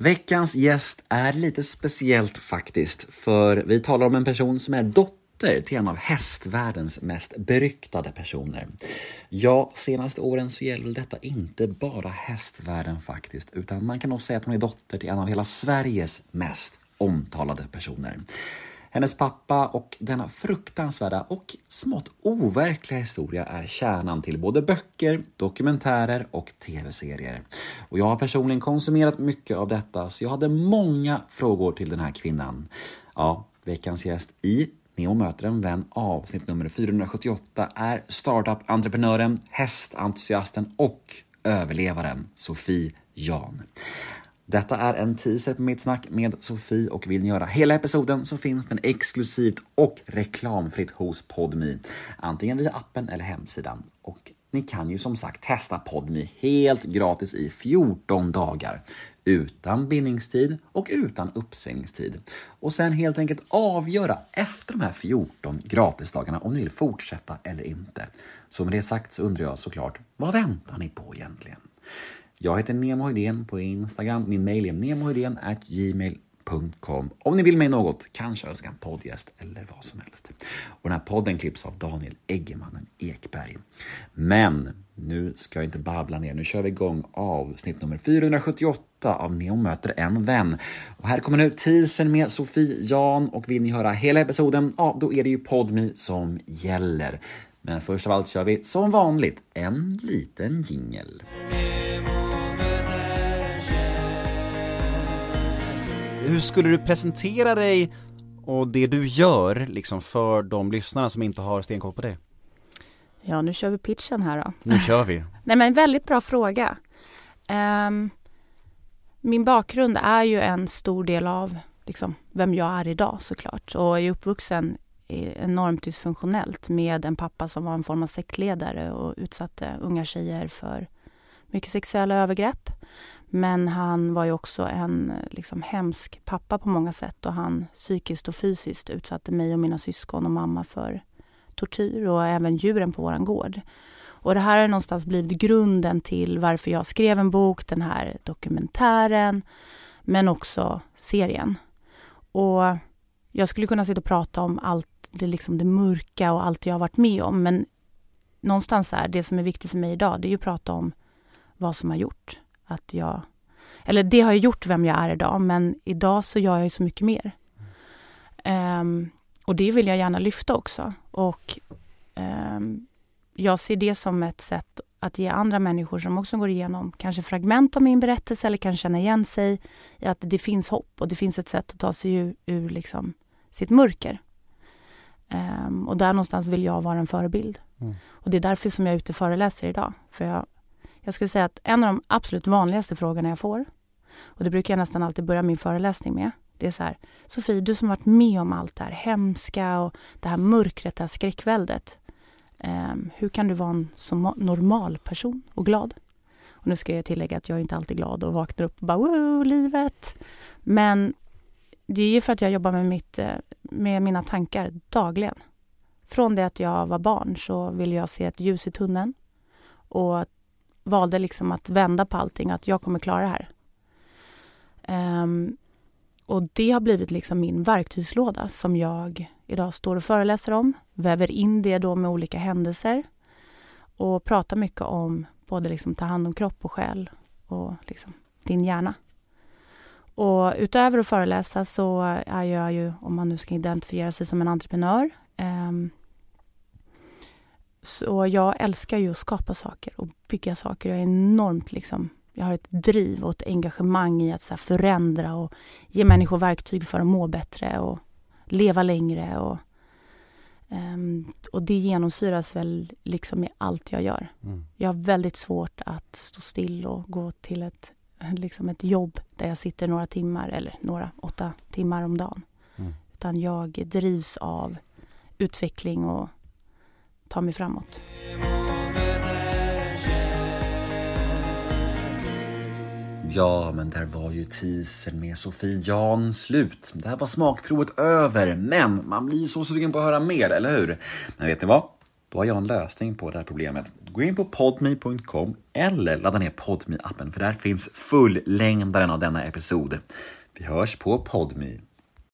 Veckans gäst är lite speciellt faktiskt, för vi talar om en person som är dotter till en av hästvärldens mest beryktade personer. Ja, senaste åren så gäller detta inte bara hästvärlden faktiskt, utan man kan nog säga att hon är dotter till en av hela Sveriges mest omtalade personer. Hennes pappa och denna fruktansvärda och smått overkliga historia är kärnan till både böcker, dokumentärer och tv-serier. Och jag har personligen konsumerat mycket av detta så jag hade många frågor till den här kvinnan. Ja, veckans gäst i Neo möter en vän avsnitt nummer 478 är startup-entreprenören, hästentusiasten och överlevaren Sofie Jan. Detta är en teaser på mitt snack med Sofie och vill ni göra hela episoden så finns den exklusivt och reklamfritt hos Podme. Antingen via appen eller hemsidan. Och ni kan ju som sagt testa Podme helt gratis i 14 dagar. Utan bindningstid och utan uppsägningstid. Och sen helt enkelt avgöra efter de här 14 gratisdagarna om ni vill fortsätta eller inte. Så med det sagt så undrar jag såklart, vad väntar ni på egentligen? Jag heter Nemo Hedén på Instagram. Min mail är gmail.com om ni vill mig något, kanske önska en poddgäst eller vad som helst. Och den här podden klipps av Daniel Eggemannen Ekberg. Men nu ska jag inte babbla ner, nu kör vi igång avsnitt nummer 478 av Neo möter en vän. Och här kommer nu teasern med Sofie Jan och vill ni höra hela episoden, ja då är det ju Podmi som gäller. Men först av allt kör vi som vanligt en liten jingel. Hur skulle du presentera dig och det du gör liksom för de lyssnarna som inte har stenkoll på det? Ja, nu kör vi pitchen här då. Nu kör vi. Nej men väldigt bra fråga. Um, min bakgrund är ju en stor del av liksom, vem jag är idag såklart. Och jag är uppvuxen enormt dysfunktionellt med en pappa som var en form av sektledare och utsatte unga tjejer för mycket sexuella övergrepp. Men han var ju också en eh, liksom, hemsk pappa på många sätt och han psykiskt och fysiskt utsatte mig och mina syskon och mamma för tortyr och även djuren på våran gård. Och det här har någonstans blivit grunden till varför jag skrev en bok, den här dokumentären, men också serien. Och jag skulle kunna sitta och prata om allt det, liksom det mörka och allt jag har varit med om, men någonstans är det som är viktigt för mig idag, det är ju att prata om vad som har gjort att jag... Eller det har gjort vem jag är idag, men idag så gör jag ju så mycket mer. Um, och det vill jag gärna lyfta också. Och um, jag ser det som ett sätt att ge andra människor som också går igenom kanske fragment av min berättelse eller kan känna igen sig i att det finns hopp och det finns ett sätt att ta sig ur, ur liksom sitt mörker. Um, och där någonstans vill jag vara en förebild. Mm. Och det är därför som jag är ute och föreläser idag. För jag jag skulle säga att en av de absolut vanligaste frågorna jag får, och det brukar jag nästan alltid börja min föreläsning med, det är så här, Sofie, du som varit med om allt det här hemska och det här mörkret, det här skräckväldet. Eh, hur kan du vara en så normal person och glad? Och nu ska jag tillägga att jag är inte alltid glad och vaknar upp och bara wow, livet. Men det är ju för att jag jobbar med, mitt, eh, med mina tankar dagligen. Från det att jag var barn så ville jag se ett ljus i tunneln och valde liksom att vända på allting, att jag kommer klara det här. Um, och det har blivit liksom min verktygslåda som jag idag står och föreläser om, väver in det då med olika händelser och pratar mycket om både liksom ta hand om kropp och själ och liksom din hjärna. Och utöver att föreläsa så är jag ju, om man nu ska identifiera sig som en entreprenör, um, så jag älskar ju att skapa saker och bygga saker. Jag är enormt liksom, jag har ett driv och ett engagemang i att så förändra och ge människor verktyg för att må bättre och leva längre. Och, um, och det genomsyras väl liksom i allt jag gör. Mm. Jag har väldigt svårt att stå still och gå till ett, liksom ett jobb där jag sitter några timmar, eller några, åtta timmar om dagen. Mm. Utan jag drivs av utveckling och ta mig framåt. Ja, men där var ju teasern med Sofie Jan slut. Där var smakprovet över, men man blir så sugen på att höra mer, eller hur? Men vet ni vad? då har jag en lösning på det här problemet. Gå in på podme.com eller ladda ner podme appen för där finns fullängdaren av denna episod. Vi hörs på podme.